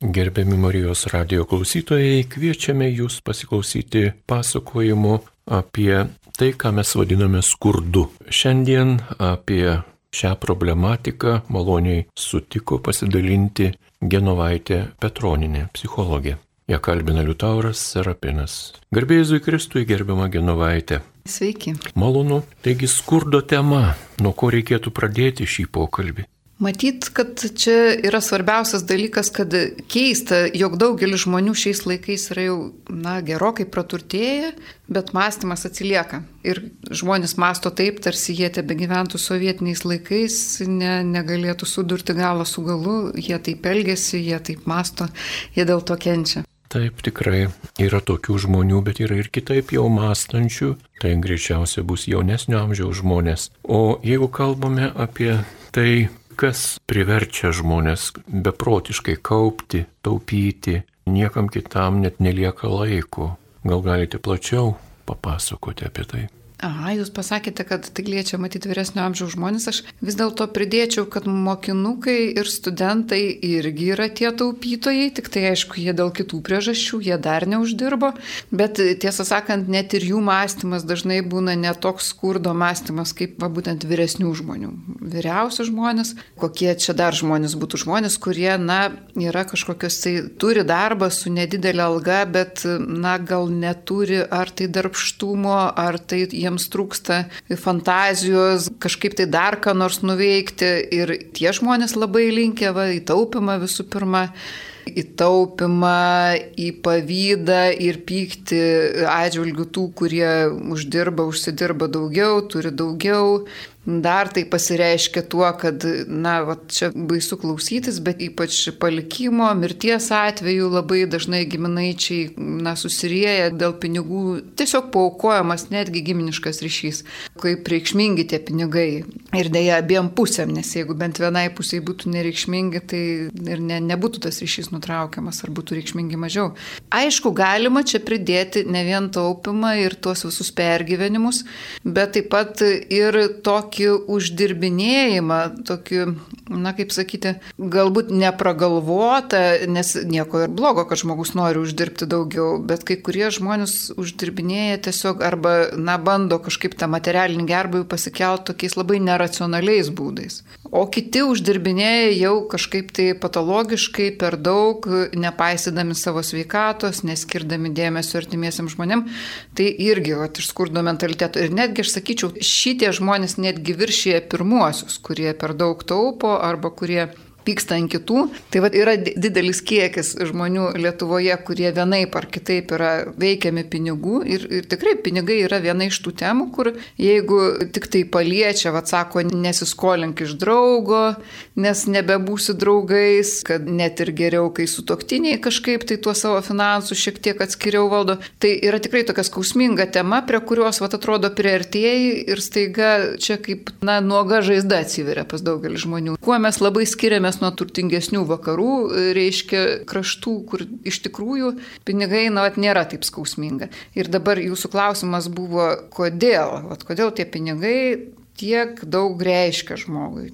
Gerbiami Marijos radio klausytojai, kviečiame jūs pasiklausyti pasakojimo apie tai, ką mes vadiname skurdu. Šiandien apie šią problematiką maloniai sutiko pasidalinti Genovaitė Petroninė, psichologė. Ją kalbina Liutauras Serapinas. Garbėjai Kristui gerbiama Genovaitė. Sveiki. Malonu. Taigi skurdo tema. Nuo ko reikėtų pradėti šį pokalbį? Matyt, kad čia yra svarbiausias dalykas, kad keista, jog daugelis žmonių šiais laikais yra jau, na, gerokai praturtėję, bet mąstymas atsilieka. Ir žmonės masto taip, tarsi jie tebe gyventų sovietiniais laikais, ne, negalėtų sudurti galą su galu, jie taip elgesi, jie taip masto, jie dėl to kenčia. Taip, tikrai yra tokių žmonių, bet yra ir kitaip jau mąstančių, tai greičiausiai bus jaunesnio amžiaus žmonės. O jeigu kalbame apie tai, kas priverčia žmonės beprotiškai kaupti, taupyti, niekam kitam net nelieka laiko. Gal galite plačiau papasakoti apie tai? Aha, jūs pasakėte, kad tai liečia matyti vyresnio amžiaus žmonės. Aš vis dėlto pridėčiau, kad mokinukai ir studentai irgi yra tie taupytojai, tik tai aišku, jie dėl kitų priežasčių, jie dar neuždirbo. Bet tiesą sakant, net ir jų mąstymas dažnai būna netoks skurdo mąstymas, kaip va, būtent vyresnių žmonių. Vyriausi žmonės, kokie čia dar žmonės būtų žmonės, kurie, na, yra kažkokios tai, turi darbą su nedidelė alga, bet, na, gal neturi ar tai darbštumo, ar tai jie jiems trūksta fantazijos, kažkaip tai dar ką nors nuveikti. Ir tie žmonės labai linkia va, į taupimą visų pirma į taupimą, į pavydą ir pykti atžvilgių tų, kurie uždirba, užsidirba daugiau, turi daugiau, Dar tai pasireiškia tuo, kad, na, va, čia baisu klausytis, bet ypač palikimo, mirties atveju labai dažnai giminaičiai, na, susirieja dėl pinigų, tiesiog paukojamas netgi giminiškas ryšys, kaip reikšmingi tie pinigai. Ir dėja abiem pusėm, nes jeigu bent vienai pusiai būtų nereikšmingi, tai ir ne, nebūtų tas ryšys nutraukiamas, ar būtų reikšmingi mažiau. Aišku, galima čia pridėti ne vien taupimą ir tuos visus pergyvenimus, bet taip pat ir tokį tokį uždirbinėjimą, tokį, na kaip sakyti, galbūt nepragalvota, nes nieko ir blogo, kad žmogus nori uždirbti daugiau, bet kai kurie žmonės uždirbinėja tiesiog arba, na, bando kažkaip tą materialinį gerbėjų pasikelti tokiais labai neracionaliais būdais. O kiti uždirbinėja jau kažkaip tai patologiškai per daug, nepaisydami savo sveikatos, neskirdami dėmesio artimiesiam žmonėm, tai irgi, o iš skurdo mentaliteto. Ir netgi aš sakyčiau, šitie žmonės netgi viršyje pirmuosius, kurie per daug taupo arba kurie pyksta ant kitų. Tai va, yra didelis kiekis žmonių Lietuvoje, kurie vienaip ar kitaip yra veikiami pinigų ir, ir tikrai pinigai yra viena iš tų temų, kur jeigu tik tai paliečia, va, sako, nesiskolink iš draugo, nes nebebūsi draugais, kad net ir geriau, kai su toktiniai kažkaip tai tuo savo finansų šiek tiek atskiriau valdo. Tai yra tikrai tokia skausminga tema, prie kurios, va, atrodo, prieartėjai ir staiga čia kaip, na, nuoga žaizda atsiveria pas daugelį žmonių. Kuo mes labai skiriamės nuo turtingesnių vakarų, reiškia kraštų, kur iš tikrųjų pinigai, na, vat, nėra taip skausminga. Ir dabar jūsų klausimas buvo, kodėl, vat, kodėl tie pinigai tiek daug reiškia žmogui.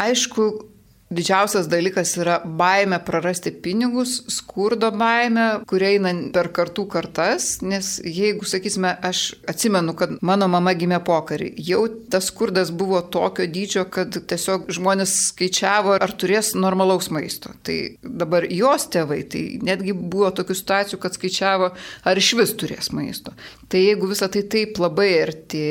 Aišku, Didžiausias dalykas yra baime prarasti pinigus, skurdo baime, kurie eina per kartų kartas, nes jeigu, sakysime, aš atsimenu, kad mano mama gimė pokarį, jau tas skurdas buvo tokio dydžio, kad tiesiog žmonės skaičiavo, ar turės normalaus maisto. Tai dabar jos tėvai, tai netgi buvo tokių situacijų, kad skaičiavo, ar iš vis turės maisto. Tai jeigu visą tai taip labai arti,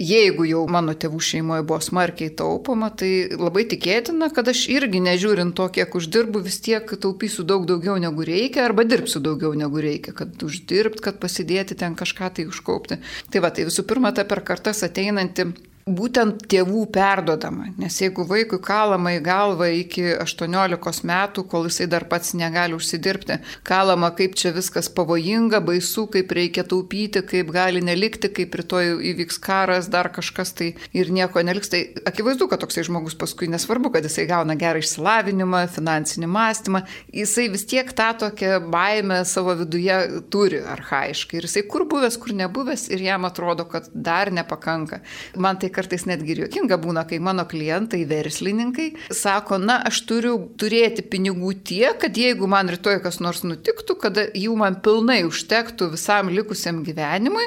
jeigu jau mano tėvų šeimoje buvo smarkiai taupoma, tai labai tikėtina, kad aš irgi nežiūrint to, kiek uždirbu, vis tiek taupysiu daug daugiau negu reikia arba dirbsiu daugiau negu reikia, kad uždirbti, kad pasidėti ten kažką tai užkaupti. Tai va, tai visų pirma, ta per kartas ateinanti būtent tėvų perdodama. Nes jeigu vaikui kalama į galvą iki 18 metų, kol jisai dar pats negali užsidirbti, kalama, kaip čia viskas pavojinga, baisu, kaip reikia taupyti, kaip gali nelikti, kaip rytoj įvyks karas, dar kažkas tai ir nieko neliks, tai akivaizdu, kad toksai žmogus paskui nesvarbu, kad jisai gauna gerą išsilavinimą, finansinį mąstymą, jisai vis tiek tą tokią baimę savo viduje turi arhaiškai. Ir jisai kur buvęs, kur nebuvęs ir jam atrodo, kad dar nepakanka. Man tai kartais netgi juokinga būna, kai mano klientai, verslininkai, sako, na, aš turiu turėti pinigų tiek, kad jeigu man rytoj kas nors nutiktų, kad jų man pilnai užtektų visam likusiam gyvenimui,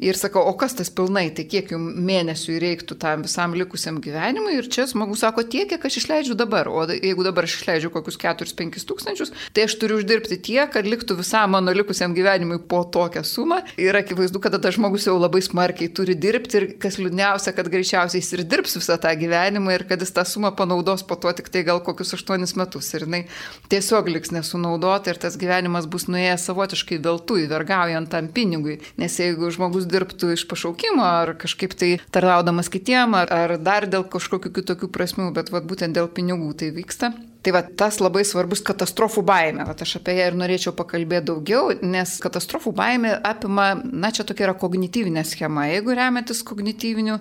Ir sakau, o kas tas pilnai, tai kiek jums mėnesių reiktų tam visam likusiam gyvenimui. Ir čia žmogus sako, tiek, kiek aš išleidžiu dabar. O jeigu dabar aš išleidžiu kokius 4-5 tūkstančius, tai aš turiu uždirbti tiek, kad liktų visam mano likusiam gyvenimui po tokią sumą. Ir akivaizdu, kad tada žmogus jau labai smarkiai turi dirbti ir kas liūdniausia, kad greičiausiai jis ir dirbs visą tą gyvenimą ir kad jis tą sumą panaudos po to tik tai gal kokius 8 metus. Ir jinai tiesiog liks nesunaudota ir tas gyvenimas bus nuėjęs savotiškai veltui, vergaujant tam pinigui. Nes jeigu žmogus žmogus dirbtų iš pašaukimo ar kažkaip tai tarnaudamas kitiem, ar, ar dar dėl kažkokių kitokių prasmių, bet vat, būtent dėl pinigų tai vyksta. Tai va tas labai svarbus katastrofų baime. Vat aš apie ją ir norėčiau pakalbėti daugiau, nes katastrofų baime apima, na čia tokia yra kognityvinė schema. Jeigu remiantis kognityvinių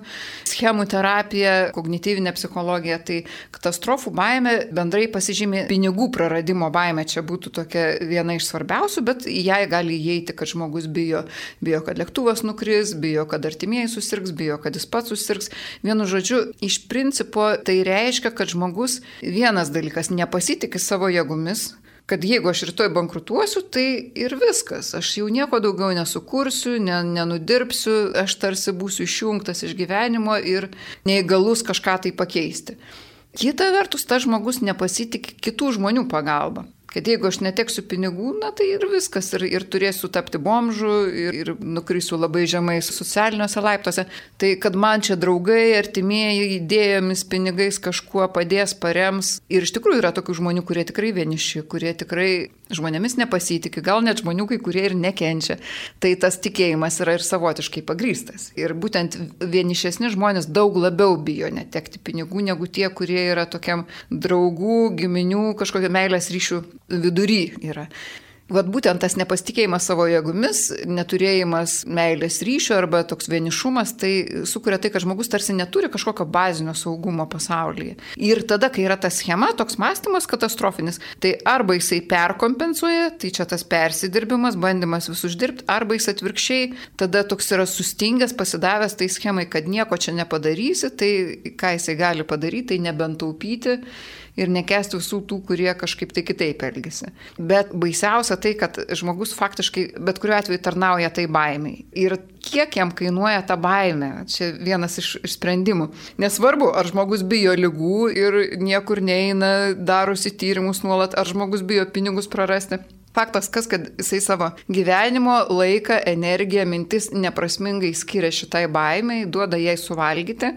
schemų terapija, kognityvinė psichologija, tai katastrofų baime bendrai pasižymė pinigų praradimo baime. Čia būtų tokia viena iš svarbiausių, bet ją gali įeiti, kad žmogus bijo. Bijo, kad lėktuvas nukris, bijo, kad artimieji susirgs, bijo, kad jis pats susirgs. Vienu žodžiu, iš principo tai reiškia, kad žmogus vienas dalykas nepasitikė savo jėgomis, kad jeigu aš rytoj bankrutuosiu, tai ir viskas. Aš jau nieko daugiau nesukursiu, ne, nenudirbsiu, aš tarsi būsiu išjungtas iš gyvenimo ir neįgalus kažką tai pakeisti. Kita vertus, tas žmogus nepasitikė kitų žmonių pagalba kad jeigu aš neteksiu pinigų, na tai ir viskas, ir, ir turėsiu tapti bomžu, ir, ir nukrisiu labai žemai socialiniuose laiptuose, tai kad man čia draugai, artimieji idėjomis, pinigais kažkuo padės, parems. Ir iš tikrųjų yra tokių žmonių, kurie tikrai vieniši, kurie tikrai žmonėmis nepasitikė, gal net žmonių, kai kurie ir nekenčia. Tai tas tikėjimas yra ir savotiškai pagrystas. Ir būtent vienišesni žmonės daug labiau bijo netekti pinigų negu tie, kurie yra tokiam draugų, giminių, kažkokio meilės ryšių vidury yra. Vat būtent tas nepasitikėjimas savo jėgomis, neturėjimas meilės ryšio arba toks vienišumas, tai sukuria tai, kad žmogus tarsi neturi kažkokio bazinio saugumo pasaulyje. Ir tada, kai yra ta schema, toks mąstymas katastrofinis, tai arba jisai perkompensuoja, tai čia tas persidirbimas, bandymas vis uždirbti, arba jis atvirkščiai tada toks yra sustingęs, pasidavęs tai schemai, kad nieko čia nepadarysi, tai ką jisai gali padaryti, tai nebent taupyti ir nekesti visų tų, kurie kažkaip tai kitaip elgesi. Bet baisiausia tai, kad žmogus faktiškai bet kuriuo atveju tarnauja tai baimiai. Ir kiek jam kainuoja ta baime, čia vienas iš, iš sprendimų. Nesvarbu, ar žmogus bijo lygų ir niekur neina, darosi tyrimus nuolat, ar žmogus bijo pinigus prarasti. Faktas, kas, kad jisai savo gyvenimo laiką, energiją, mintis neprasmingai skiria šitai baimiai, duoda jai suvalgyti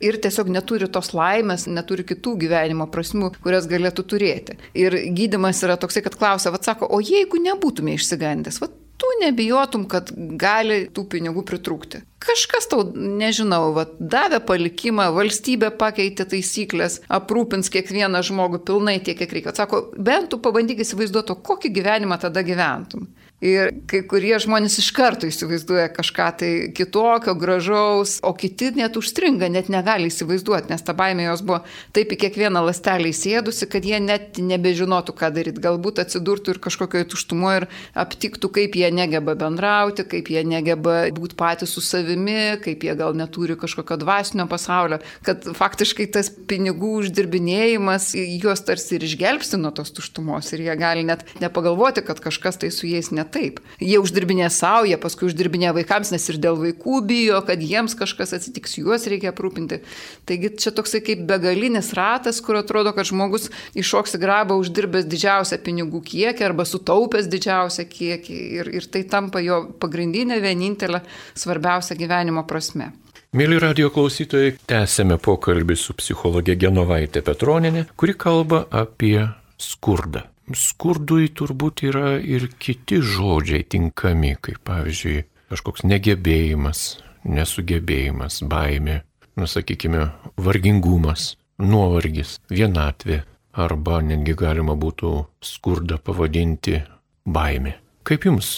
ir tiesiog neturi tos laimės, neturi kitų gyvenimo prasmių, kurias galėtų turėti. Ir gydimas yra toksai, kad klausia, vad sako, o jeigu nebūtume išsigandęs, vad tu nebijotum, kad gali tų pinigų pritrūkti. Kažkas tau, nežinau, va, davė palikimą, valstybė pakeitė taisyklės, aprūpins kiekvieną žmogų pilnai tiek, kiek reikia. Sako, bent tu pabandyk įsivaizduoti, kokį gyvenimą tada gyventum. Ir kai kurie žmonės iš karto įsivaizduoja kažką tai kitokio, gražaus, o kiti net užstringa, net negali įsivaizduoti, nes ta baimė jos buvo taip į kiekvieną lastelį įsėdusi, kad jie net nebežinotų, ką daryti. Galbūt atsidurtų ir kažkokioje tuštumoje ir aptiktų, kaip jie negeba bendrauti, kaip jie negeba būti patys su savimi, kaip jie gal neturi kažkokio dvasinio pasaulio, kad faktiškai tas pinigų uždirbinėjimas juos tarsi ir išgelbsti nuo tos tuštumos ir jie gali net nepagalvoti, kad kažkas tai su jais net taip. Jie uždirbinė savo, jie paskui uždirbinė vaikams, nes ir dėl vaikų bijo, kad jiems kažkas atsitiks, juos reikia aprūpinti. Taigi čia toksai kaip begalinis ratas, kur atrodo, kad žmogus iššoks į grabą uždirbęs didžiausią pinigų kiekį arba sutaupęs didžiausią kiekį ir, ir tai tampa jo pagrindinė, vienintelė svarbiausia gyvenimo prasme. Mėly radio klausytojai, tęsėme pokalbį su psichologė Genovaitė Petroninė, kuri kalba apie skurdą skurdui turbūt yra ir kiti žodžiai tinkami, kaip pavyzdžiui kažkoks negebėjimas, nesugebėjimas, baimė, nusakykime, vargingumas, nuovargis, vienatvė, arba netgi galima būtų skurdą pavadinti baimė. Kaip jums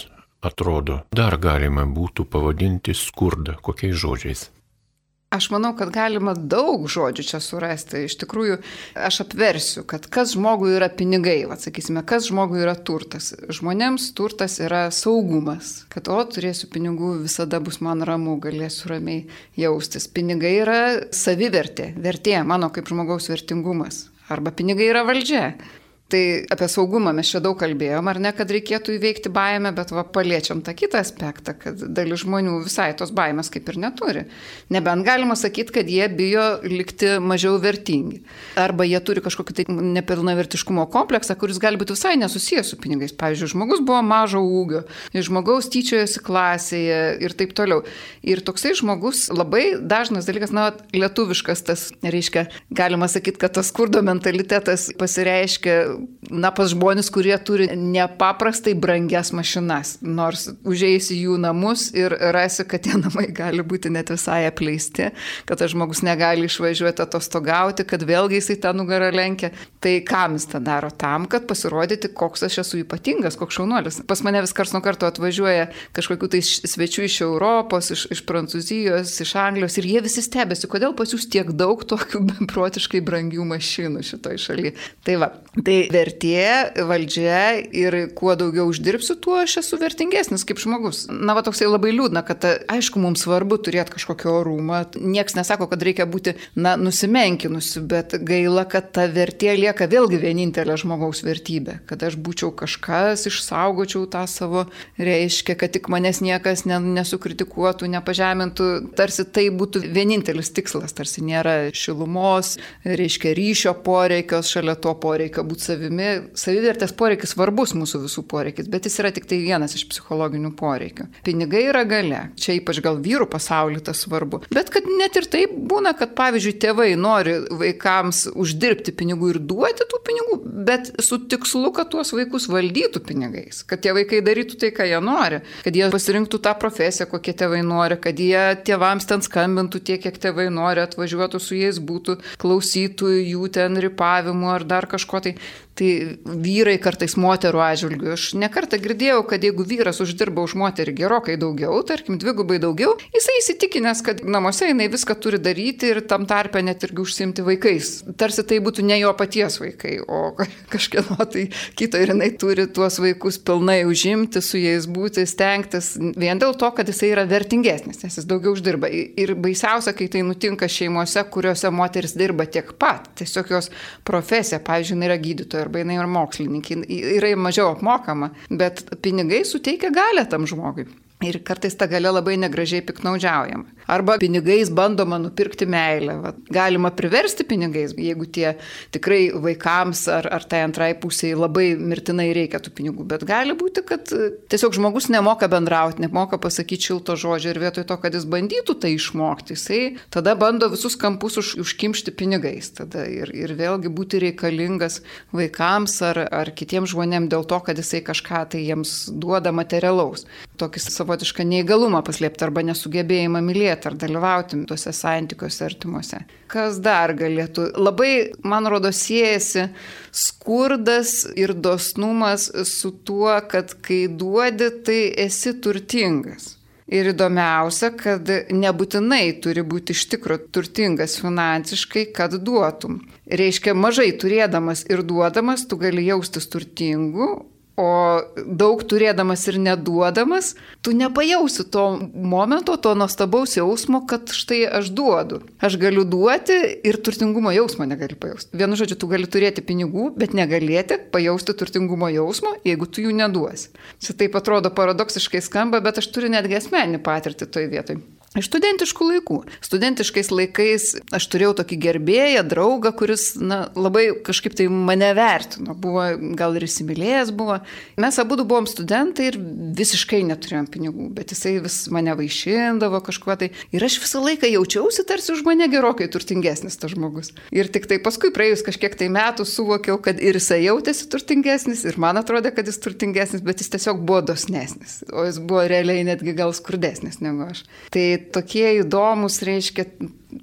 atrodo, dar galima būtų pavadinti skurdą kokiais žodžiais? Aš manau, kad galima daug žodžių čia surasti. Iš tikrųjų, aš apversiu, kad kas žmogui yra pinigai, atsakysime, kas žmogui yra turtas. Žmonėms turtas yra saugumas, kad o turėsiu pinigų, visada bus man ramu, galėsiu ramiai jaustis. Pinigai yra savivertė, vertė, mano kaip žmogaus vertingumas. Arba pinigai yra valdžia. Tai apie saugumą mes čia daug kalbėjom, ar ne, kad reikėtų įveikti baimę, bet va paliečiam tą kitą aspektą, kad dalis žmonių visai tos baimės kaip ir neturi. Nebent galima sakyti, kad jie bijo likti mažiau vertingi. Arba jie turi kažkokį tai nepilnavertiškumo kompleksą, kuris gali būti visai nesusijęs su pinigais. Pavyzdžiui, žmogus buvo mažo ūgio, žmogaus tyčiojosi klasėje ir taip toliau. Ir toksai žmogus labai dažnas dalykas, na, lietuviškas tas, reiškia, galima sakyti, kad tas skurdo mentalitetas pasireiškia na, pas žmonės, kurie turi nepaprastai brangias mašinas, nors užėjus į jų namus ir rasi, kad tie namai gali būti net visai apleisti, kad tas žmogus negali išvažiuoti atostogauti, kad vėlgi jisai tą nugarą lenkia. Tai kam jis tą daro? Tam, kad pasirodyti, koks aš esu ypatingas, koks šaunuolis. Pas mane vis kars nuo karto atvažiuoja kažkokių tai svečių iš Europos, iš, iš Prancūzijos, iš Anglijos ir jie visi stebėsi, kodėl pas jūs tiek daug tokių beprotiškai brangių mašinų šitoj šalyje. Tai va, tai vertė, valdžia ir kuo daugiau uždirbsiu, tuo aš esu vertingesnis kaip žmogus. Na, va toksai labai liūdna, kad aišku, mums svarbu turėti kažkokį orumą. Niekas nesako, kad reikia būti, na, nusimenkinusi, bet gaila, kad ta vertė lieka vėlgi vienintelė žmogaus vertybė. Kad aš būčiau kažkas, išsaugočiau tą savo reiškia, kad tik manęs niekas nesukritikuotų, nepažemintų. Tarsi tai būtų vienintelis tikslas, tarsi nėra šilumos, reiškia ryšio poreikios, šalia to poreikio būti savimi, savivertės poreikis svarbus mūsų visų poreikis, bet jis yra tik tai vienas iš psichologinių poreikių. Pinigai yra gale, čia ypač gal vyrų pasaulyje tas svarbu. Bet kad net ir taip būna, kad pavyzdžiui tėvai nori vaikams uždirbti pinigų ir duoti tų pinigų, bet su tikslu, kad tuos vaikus valdytų pinigais, kad tie vaikai darytų tai, ką jie nori, kad jie pasirinktų tą profesiją, kokie tėvai nori, kad jie tėvams ten skambintų tiek, kiek tėvai nori, atvažiuotų su jais, būtų, klausytų jų ten ripavimų ar dar kažko tai. Tai vyrai kartais moterų atžvilgių. Aš nekartą girdėjau, kad jeigu vyras uždirba už moterį gerokai daugiau, tarkim, dvigubai daugiau, jisai įsitikinęs, kad namuose jinai viską turi daryti ir tam tarpe net irgi užsimti vaikais. Tarsi tai būtų ne jo paties vaikai, o kažkieno tai kito ir jinai turi tuos vaikus pilnai užimti, su jais būti, stengtis, vien dėl to, kad jisai yra vertingesnis, nes jis daugiau uždirba. Ir baisiausia, kai tai nutinka šeimose, kuriuose moteris dirba tiek pat, tiesiog jos profesija, pavyzdžiui, yra gydytoja arba jinai yra mokslininkė, yra mažiau apmokama, bet pinigai suteikia galę tam žmogui. Ir kartais ta gale labai negražiai piknaudžiaujama. Arba pinigais bandoma nupirkti meilę. Vat, galima priversti pinigais, jeigu tie tikrai vaikams ar, ar tai antrai pusiai labai mirtinai reikia tų pinigų. Bet gali būti, kad tiesiog žmogus nemoka bendrauti, nemoka pasakyti šilto žodžio ir vietoj to, kad jis bandytų tai išmokti, jisai tada bando visus kampus už, užkimšti pinigais. Tada ir, ir vėlgi būti reikalingas vaikams ar, ar kitiems žmonėms dėl to, kad jisai kažką tai jiems duoda materialaus. Tokį savo savotišką neįgalumą paslėpti arba nesugebėjimą mylėti ar dalyvauti tuose santykiuose artimuose. Kas dar galėtų? Labai, man rodo, siejasi skurdas ir dosnumas su tuo, kad kai duodi, tai esi turtingas. Ir įdomiausia, kad nebūtinai turi būti iš tikrųjų turtingas finansiškai, kad duotum. Reiškia, mažai turėdamas ir duodamas, tu gali jaustis turtingu, O daug turėdamas ir neduodamas, tu nepajausi to momento, to nuostabaus jausmo, kad štai aš duodu. Aš galiu duoti ir turtingumo jausmo negaliu pajausti. Vienu žodžiu, tu gali turėti pinigų, bet negalėti pajausti turtingumo jausmo, jeigu tu jų neduosi. Čia taip atrodo paradoksiškai skamba, bet aš turiu netgi asmeninį patirtį toj vietoj. Iš studentiškų laikų. Studentiškais laikais aš turėjau tokį gerbėją, draugą, kuris na, labai kažkaip tai mane vertino. Buvo, gal ir įsimylėjęs buvo. Mes abu buvom studentai ir visiškai neturėjom pinigų, bet jisai vis mane vaišindavo kažkuo tai. Ir aš visą laiką jaučiausi tarsi už mane gerokai turtingesnis tas žmogus. Ir tik tai paskui praėjus kažkiek tai metų suvokiau, kad ir jisai jautėsi turtingesnis, ir man atrodė, kad jis turtingesnis, bet jis tiesiog buvo dosnesnis. O jis buvo realiai netgi gal skurdesnis negu aš. Tai tokie įdomus, reiškia,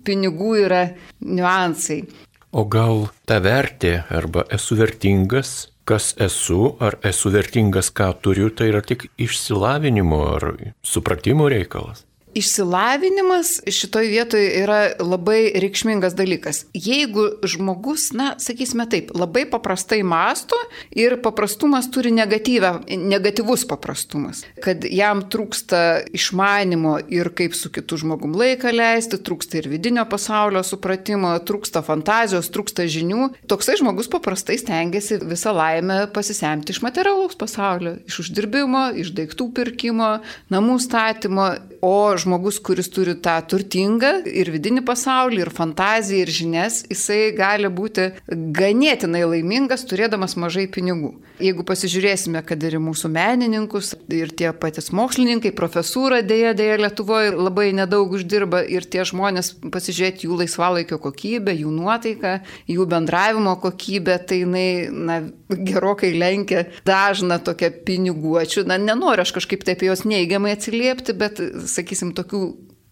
pinigų yra niuansai. O gal ta vertė arba esu vertingas, kas esu, ar esu vertingas, ką turiu, tai yra tik išsilavinimo ar supratimo reikalas? Išsilavinimas šitoje vietoje yra labai reikšmingas dalykas. Jeigu žmogus, na, sakysime taip, labai paprastai masto ir paprastumas turi negatyvus paprastumas, kad jam trūksta išmanimo ir kaip su kitu žmogum laiką leisti, trūksta ir vidinio pasaulio supratimo, trūksta fantazijos, trūksta žinių, toksai žmogus paprastai stengiasi visą laimę pasisemti iš materialaus pasaulio, iš uždirbimo, iš daiktų pirkimo, namų statymo, o žmogus, kuris turi tą turtingą ir vidinį pasaulį, ir fantaziją, ir žinias, jisai gali būti ganėtinai laimingas, turėdamas mažai pinigų. Jeigu pasižiūrėsime, kad ir mūsų menininkus, ir tie patys mokslininkai, profesūra dėja, dėja Lietuvoje labai nedaug uždirba ir tie žmonės pasižiūrėti jų laisvalaikio kokybę, jų nuotaiką, jų bendravimo kokybę, tai jinai na, gerokai lenkia dažną tokią piniguočių. Na, nenoriu aš kažkaip taip jos neigiamai atsiliepti, bet, sakysim, tokių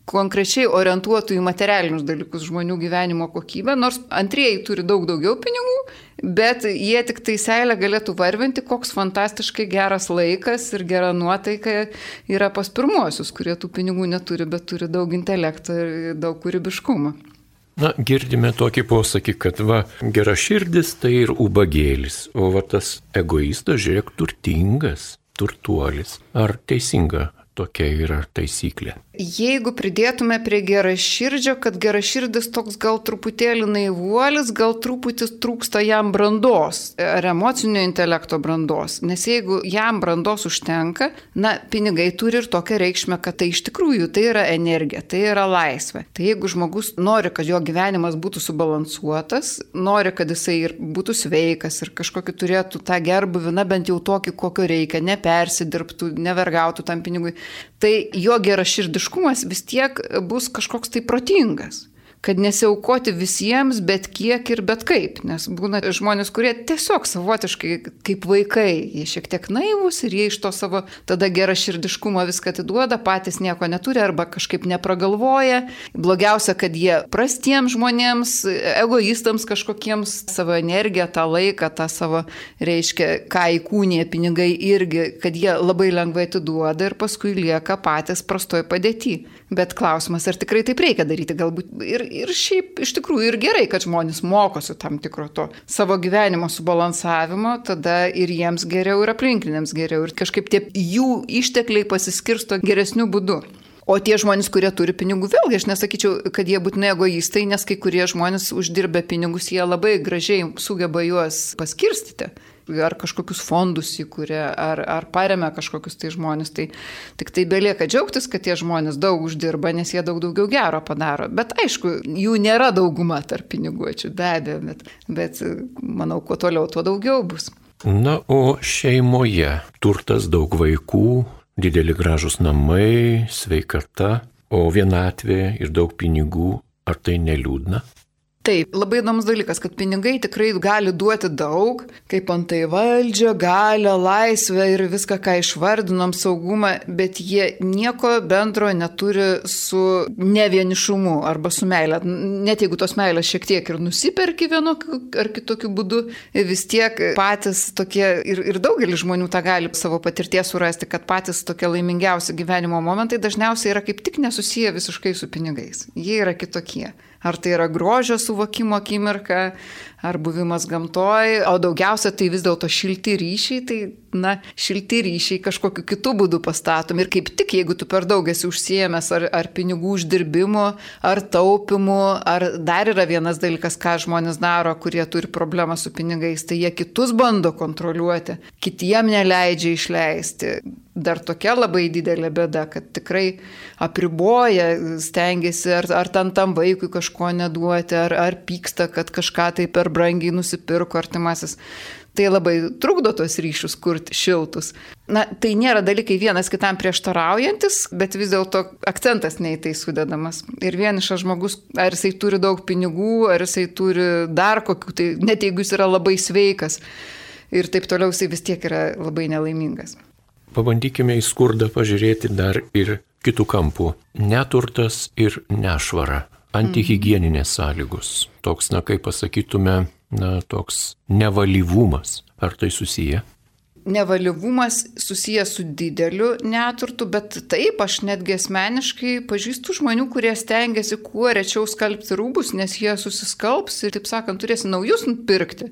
konkrečiai orientuotų į materialinius dalykus žmonių gyvenimo kokybę, nors antrieji turi daug daugiau pinigų, bet jie tik tai seilę galėtų varvinti, koks fantastiškai geras laikas ir gera nuotaika yra pas pirmuosius, kurie tų pinigų neturi, bet turi daug intelekto ir daug kūrybiškumo. Na, girdime tokį posakį, kad va, gera širdis tai ir ubagėlis, o va tas egoistas, žiūrėk, turtingas, turtuolis. Ar teisinga tokia yra taisyklė? Jeigu pridėtume prie geraširdžio, kad geraširdis toks gal truputėlį naivuolis, gal truputį trūksta jam brandos ar emocinio intelekto brandos. Nes jeigu jam brandos užtenka, na, pinigai turi ir tokią reikšmę, kad tai iš tikrųjų tai yra energija, tai yra laisvė. Tai jeigu žmogus nori, kad jo gyvenimas būtų subalansuotas, nori, kad jisai ir būtų sveikas ir kažkokį turėtų tą gerbuvį, na bent jau tokį, kokio reikia, nepersidirbtų, nevergautų tam pinigui, tai jo geraširdiškumas vis tiek bus kažkoks tai protingas kad nesiaukoti visiems, bet kiek ir bet kaip. Nes būna žmonės, kurie tiesiog savotiškai kaip vaikai, jie šiek tiek naivus ir jie iš to savo tada gerą širdiškumą viską atiduoda, patys nieko neturi arba kažkaip nepragalvoja. Blogiausia, kad jie prastiems žmonėms, egoistams kažkokiems savo energiją, tą laiką, tą savo, reiškia, ką įkūnė pinigai irgi, kad jie labai lengvai atiduoda ir paskui lieka patys prastoj padėti. Bet klausimas, ar tikrai taip reikia daryti, galbūt ir, ir šiaip iš tikrųjų ir gerai, kad žmonės mokosi tam tikro to savo gyvenimo subalansavimo, tada ir jiems geriau, ir aplinkiniams geriau, ir kažkaip tie jų ištekliai pasiskirsto geresniu būdu. O tie žmonės, kurie turi pinigų, vėlgi aš nesakyčiau, kad jie būtinai egoistai, nes kai kurie žmonės uždirbę pinigus, jie labai gražiai sugeba juos paskirstyti ar kažkokius fondus įkūrė, ar, ar paremia kažkokius tai žmonės. Tai tik tai belieka džiaugtis, kad tie žmonės daug uždirba, nes jie daug daugiau gero padaro. Bet aišku, jų nėra dauguma tarp piniguočių, be abejo, bet, bet manau, kuo toliau, tuo daugiau bus. Na, o šeimoje turtas daug vaikų, dideli gražus namai, sveikata, o vienatvė ir daug pinigų, ar tai neliūdna? Taip, labai įdomus dalykas, kad pinigai tikrai gali duoti daug, kaip antai valdžia, galę, laisvę ir viską, ką išvardinom, saugumą, bet jie nieko bendro neturi su nevienišumu arba su meilė. Net jeigu tos meilės šiek tiek ir nusiperki vienu ar kitokiu būdu, vis tiek patys tokie ir, ir daugelis žmonių tą gali savo patirties surasti, kad patys tokie laimingiausi gyvenimo momentai dažniausiai yra kaip tik nesusiję visiškai su pinigais. Jie yra kitokie. Ar tai yra grožio suvokimo akimirka, ar buvimas gamtoj, o daugiausia tai vis dėlto šilti ryšiai, tai, na, šilti ryšiai kažkokiu kitų būdų pastatom. Ir kaip tik, jeigu tu per daug esi užsiemęs ar, ar pinigų uždirbimu, ar taupimu, ar dar yra vienas dalykas, ką žmonės daro, kurie turi problemą su pinigais, tai jie kitus bando kontroliuoti, kitiem neleidžia išleisti. Dar tokia labai didelė bėda, kad tikrai apriboja, stengiasi ar, ar ten tam vaikui kažko neduoti, ar, ar pyksta, kad kažką tai per brangiai nusipirko artimasis. Tai labai trukdo tos ryšius kurti šiltus. Na, tai nėra dalykai vienas kitam prieštaraujantis, bet vis dėlto akcentas ne į tai sudedamas. Ir vienišas žmogus, ar jisai turi daug pinigų, ar jisai turi dar kokių, tai net jeigu jis yra labai sveikas ir taip toliau, jisai vis tiek yra labai nelaimingas. Pabandykime į skurdą pažiūrėti dar ir kitų kampų. Neturtas ir nešvara antihygieninės sąlygos. Toks, na, kaip pasakytume, na, toks nevalyvumas. Ar tai susiję? Nevalyvumas susijęs su dideliu neturtu, bet taip, aš netgi asmeniškai pažįstu žmonių, kurie stengiasi kuo rečiau skalbti rūbus, nes jie susiskalbs ir, taip sakant, turės naujus nupirkti.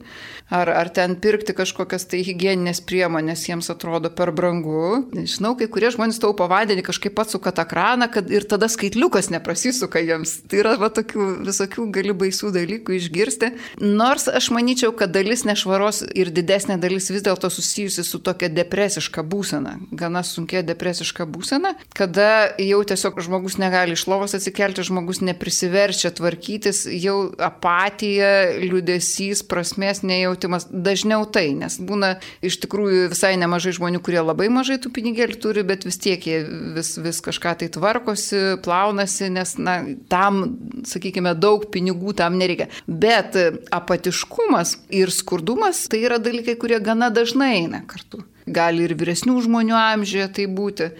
Ar, ar ten pirkti kažkokias tai hygieninės priemonės jiems atrodo per brangu. Žinau, kai kurie žmonės taupo vandenį, kažkaip atsuka tą kraną, kad ir tada skaitliukas neprasisuka jiems. Tai yra va tokių visokių gali baisių dalykų išgirsti. Nors aš manyčiau, kad dalis nešvaros ir didesnė dalis vis dėlto susijusi su tokia depresiška būsena, gana sunkia depresiška būsena, kada jau tiesiog žmogus negali iš lovos atsikelti, žmogus neprisiverčia tvarkytis, jau apatija, liūdėsys, prasmės nejautimas, dažniau tai, nes būna iš tikrųjų visai nemažai žmonių, kurie labai mažai tų pinigėlių turi, bet vis tiek jie vis, vis kažką tai tvarkosi, plaunasi, nes na, tam, sakykime, daug pinigų tam nereikia. Bet apatiškumas ir skurdumas tai yra dalykai, kurie gana dažnai eina kartu. Gali ir vyresnių žmonių amžiuje tai būti.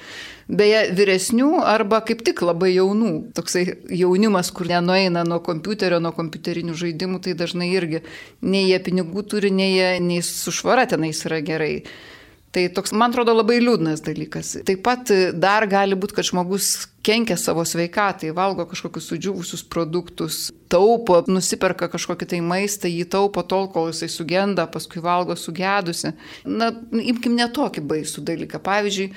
Beje, vyresnių arba kaip tik labai jaunų. Toksai jaunimas, kur nenueina nuo kompiuterio, nuo kompiuterinių žaidimų, tai dažnai irgi nei jie pinigų turi, nei, jie, nei su švara tenais yra gerai. Tai toks, man atrodo, labai liūdnas dalykas. Taip pat dar gali būti, kad žmogus kenkia savo sveikatai, valgo kažkokius sudžiūvusius produktus, taupo, nusiperka kažkokį tai maistą, jį taupo tol, kol jisai sugenda, paskui valgo sugedusi. Na, imkim netokį baisų dalyką. Pavyzdžiui,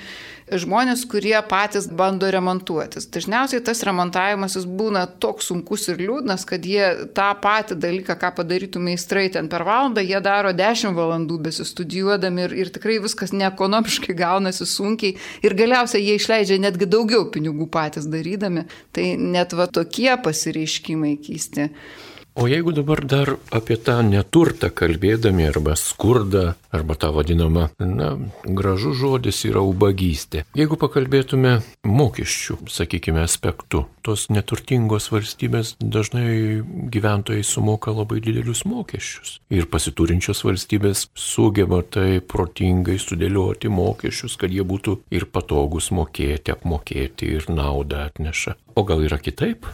žmonės, kurie patys bando remontuotis. Dažniausiai tas remontavimas jis būna toks sunkus ir liūdnas, kad jie tą patį dalyką, ką padarytų meistrai ten per valandą, jie daro 10 valandų besistudijuodami ir, ir tikrai viskas neekonomiškai gaunasi sunkiai ir galiausiai jie išleidžia netgi daugiau pinigų patys darydami. Tai net va tokie pasireiškimai keisti. O jeigu dabar dar apie tą neturtą kalbėdami arba skurdą, arba tą vadinamą, na, gražus žodis yra ubagystė. Jeigu pakalbėtume mokesčių, sakykime, aspektu, tos neturtingos valstybės dažnai gyventojai sumoka labai didelius mokesčius. Ir pasiturinčios valstybės sugeba tai protingai sudėlioti mokesčius, kad jie būtų ir patogus mokėti, apmokėti ir naudą atneša. O gal yra kitaip?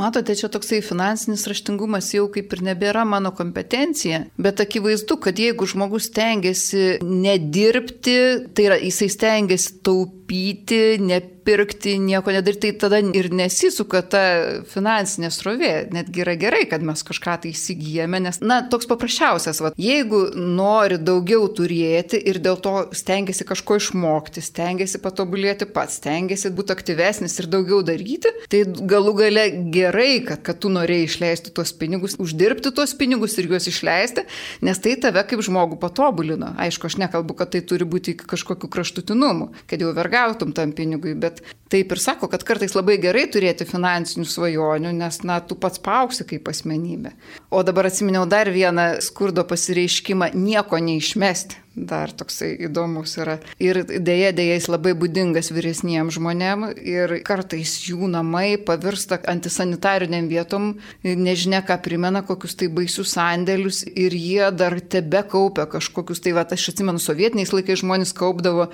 Matote, čia toksai finansinis raštingumas jau kaip ir nebėra mano kompetencija, bet akivaizdu, kad jeigu žmogus tengiasi nedirbti, tai yra jisai stengiasi taupyti, nepirkti, pirkti, nieko nedaryti, tai tada ir nesisuka ta finansinė srovė. Netgi yra gerai, kad mes kažką tai įsigijame, nes, na, toks paprasčiausias, va, jeigu nori daugiau turėti ir dėl to stengiasi kažko išmokti, stengiasi patobulėti pats, stengiasi būti aktyvesnis ir daugiau daryti, tai galų gale gerai, kad, kad tu norėjai išleisti tuos pinigus, uždirbti tuos pinigus ir juos išleisti, nes tai tave kaip žmogų patobulino. Aišku, aš nekalbu, kad tai turi būti kažkokiu kraštutinumu, kad jau vergautum tam pinigui, bet bet taip ir sako, kad kartais labai gerai turėti finansinių svajonių, nes, na, tu pats pauksi kaip asmenybė. O dabar atsiminiau dar vieną skurdo pasireiškimą - nieko neišmesti dar toksai įdomus yra. Ir dėja, dėja, jis labai būdingas vyresniems žmonėms ir kartais jų namai pavirsta antisanitariniam vietom, nežinia ką primena, kokius tai baisius sandėlius ir jie dar tebe kaupia kažkokius, tai va, aš atsimenu, sovietiniais laikais žmonės kaupdavo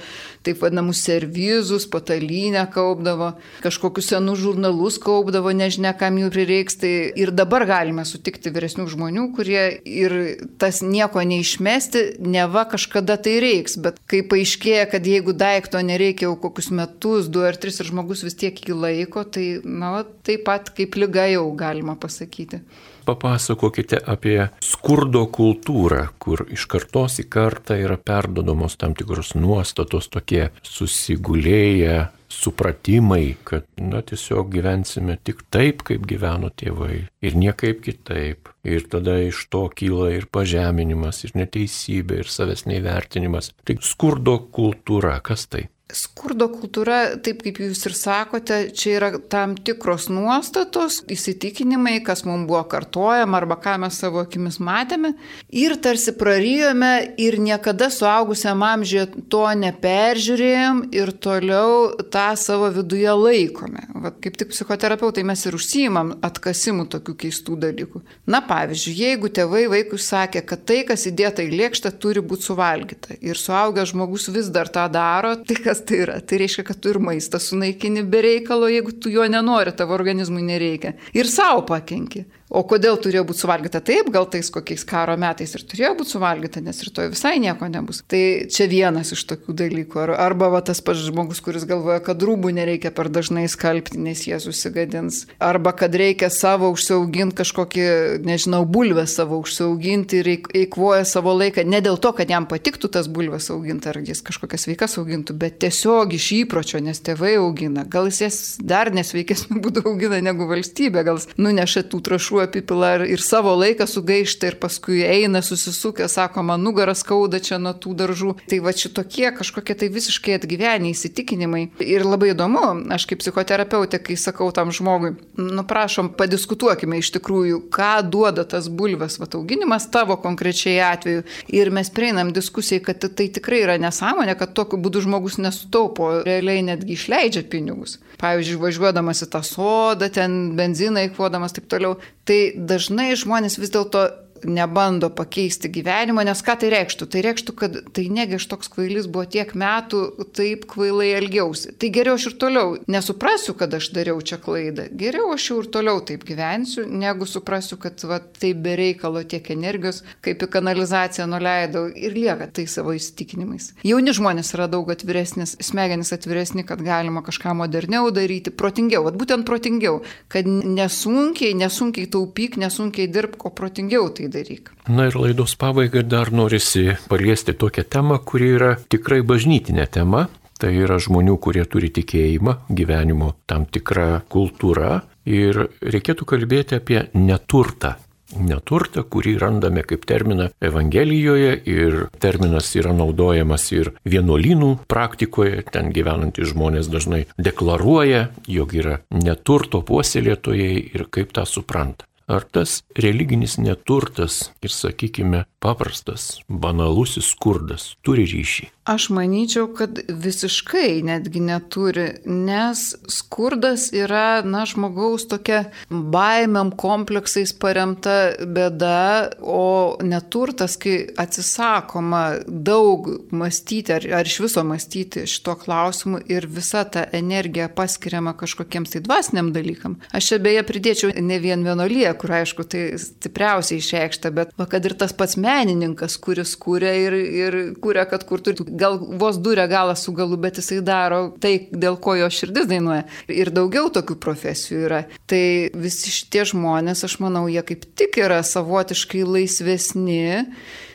taip vadinamus servizus, patalynę kaupdavo, kažkokius senus žurnalus kaupdavo, nežinia kam jų prireiks. Tai ir dabar galime sutikti vyresnių žmonių, kurie ir tas nieko neišmesti, neva kažkas kažkada tai reiks, bet kai paaiškėja, kad jeigu daikto nereikia jau kokius metus, du ar tris ir žmogus vis tiek jį laiko, tai, na, taip pat kaip lyga jau galima pasakyti. Papasakokite apie skurdo kultūrą, kur iš kartos į kartą yra perdodamos tam tikros nuostatos, tokie susigulėję supratimai, kad, na, tiesiog gyvensime tik taip, kaip gyveno tėvai ir niekaip kitaip. Ir tada iš to kyla ir pažeminimas, ir neteisybė, ir savęs neįvertinimas. Tai skurdo kultūra, kas tai? Skurdo kultūra, taip kaip jūs ir sakote, čia yra tam tikros nuostatos, įsitikinimai, kas mums buvo kartojama arba ką mes savo akimis matėme. Ir tarsi prarijome ir niekada suaugusiam amžiuje to neperžiūrėjom ir toliau tą savo viduje laikome. Vat kaip tik psichoterapeutai mes ir užsijimam atkasimų tokių keistų dalykų. Na pavyzdžiui, jeigu tėvai vaikui sakė, kad tai, kas įdėta į lėkštę, turi būti suvalgyta ir suaugęs žmogus vis dar tą daro, tai kas kas tai yra. Tai reiškia, kad tu ir maistą sunaikini be reikalo, jeigu tu jo nenori, tavo organizmui nereikia. Ir savo pakenki. O kodėl turėjo būti suvalgyta? Taip, gal tais kokiais karo metais ir turėjo būti suvalgyta, nes rytoj visai nieko nebus. Tai čia vienas iš tokių dalykų. Ar, arba va, tas pats žmogus, kuris galvoja, kad rūbų nereikia per dažnai skalbti, nes jie susigadins. Arba kad reikia savo užsiauginti kažkokį, nežinau, bulvę savo užsiauginti ir eikvoja savo laiką. Ne dėl to, kad jam patiktų tas bulves auginti, ar jis kažkokias veikas augintų, bet tiesiog iš įpročio, nes tėvai augina. Gal jis jas dar nesveikesnių būdų augina negu valstybė, gal nuneša tų trašų apipila ir savo laiką sugaišta ir paskui eina susisukę, sako, man nugarą skauda čia nuo tų daržų. Tai va šitokie kažkokie tai visiškai atgyveniai įsitikinimai. Ir labai įdomu, aš kaip psichoterapeutė, kai sakau tam žmogui, nu prašom, padiskutuokime iš tikrųjų, ką duoda tas bulves va auginimas tavo konkrečiai atveju. Ir mes prieinam diskusijai, kad tai tikrai yra nesąmonė, kad tokiu būdu žmogus nesutaupo, realiai netgi išleidžia pinigus. Pavyzdžiui, važiuodamas į tą sodą, ten benziną įkvodamas, taip toliau. Tai dažnai žmonės vis dėlto nebando pakeisti gyvenimo, nes ką tai reikštų? Tai reikštų, kad tai negi aš toks kvailys buvo tiek metų, taip kvailai elgiausi. Tai geriau aš ir toliau nesuprasiu, kad aš dariau čia klaidą. Geriau aš jau ir toliau taip gyvensiu, negu suprasiu, kad va, tai bereikalo tiek energijos, kaip į kanalizaciją nuleidau ir lieka tai savo įsitikinimais. Jauni žmonės yra daug atviresnis, smegenys atviresni, kad galima kažką moderniau daryti, protingiau, vad būtent protingiau, kad nesunkiai, nesunkiai taupyk, nesunkiai dirbk, o protingiau tai daryk. Na ir laidos pabaigai dar norisi paliesti tokią temą, kuri yra tikrai bažnytinė tema. Tai yra žmonių, kurie turi tikėjimą, gyvenimo tam tikrą kultūrą ir reikėtų kalbėti apie neturtą. Neturtą, kurį randame kaip terminą Evangelijoje ir terminas yra naudojamas ir vienuolynų praktikoje, ten gyvenantys žmonės dažnai deklaruoja, jog yra neturto puoselėtojai ir kaip tą supranta. Ar tas religinis neturtas ir, sakykime, paprastas, banalusis skurdas turi ryšį? Aš manyčiau, kad visiškai netgi neturi, nes skurdas yra, na, žmogaus tokia baimėm, kompleksais paremta bėda, o neturtas, kai atsisakoma daug mąstyti ar, ar iš viso mąstyti šito klausimu ir visa ta energija paskiriama kažkokiems tai dvasiniam dalykam. Aš čia beje pridėčiau ne vien vienolyje, kur aišku tai stipriausiai išreikšta, bet va, kad ir tas pats menininkas, kuris kūrė ir, ir kūrė, kad kurtų gal vos duria galą su galu, bet jisai daro tai, dėl ko jo širdis dainuoja. Ir daugiau tokių profesijų yra. Tai visi šitie žmonės, aš manau, jie kaip tik yra savotiškai laisvesni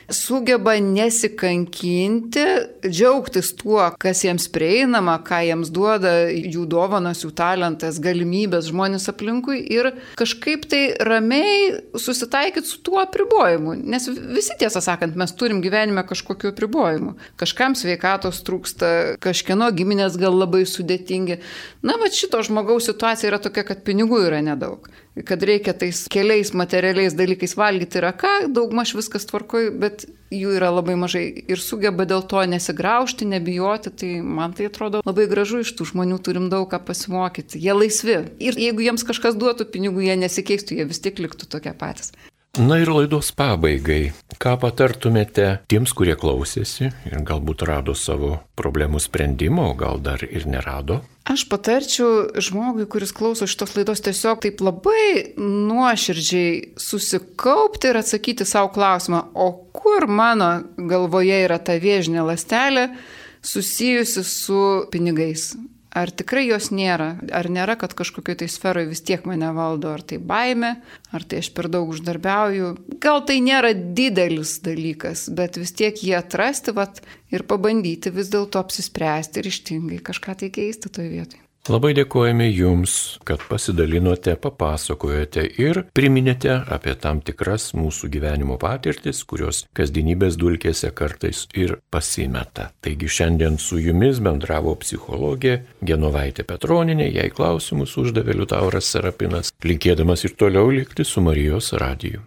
sugeba nesikankinti, džiaugtis tuo, kas jiems prieinama, ką jiems duoda jų dovanos, jų talentas, galimybės žmonės aplinkui ir kažkaip tai ramiai susitaikyti su tuo apribojimu. Nes visi tiesą sakant, mes turim gyvenime kažkokiu apribojimu. Kažkam sveikatos trūksta, kažkieno giminės gal labai sudėtingi. Na, va šito žmogaus situacija yra tokia, kad pinigų yra nedaug kad reikia tais keliais materialiais dalykais valgyti yra ką, daugmaž viskas tvarkoj, bet jų yra labai mažai ir sugeba dėl to nesigraužti, nebijoti, tai man tai atrodo labai gražu iš tų žmonių turim daug ką pasimokyti. Jie laisvi. Ir jeigu jiems kažkas duotų pinigų, jie nesikeistų, jie vis tiek liktų tokie patys. Na ir laidos pabaigai, ką patartumėte tiems, kurie klausėsi ir galbūt rado savo problemų sprendimo, o gal dar ir nerado? Aš patarčiau žmogui, kuris klauso šitos laidos, tiesiog taip labai nuoširdžiai susikaupti ir atsakyti savo klausimą, o kur mano galvoje yra ta viežinė lastelė susijusi su pinigais. Ar tikrai jos nėra? Ar nėra, kad kažkokioje tai sferoje vis tiek mane valdo? Ar tai baime, ar tai aš per daug uždarbiauju? Gal tai nėra didelis dalykas, bet vis tiek jį atrasti vat, ir pabandyti vis dėlto apsispręsti ir ištingai kažką tai keisti toje vietoje. Labai dėkojame Jums, kad pasidalinote, papasakojote ir priminėte apie tam tikras mūsų gyvenimo patirtis, kurios kasdienybės dulkėse kartais ir pasimeta. Taigi šiandien su Jumis bendravo psichologė Genovaitė Petroninė, jai klausimus uždavė Liutauras Serapinas, linkėdamas ir toliau likti su Marijos radiju.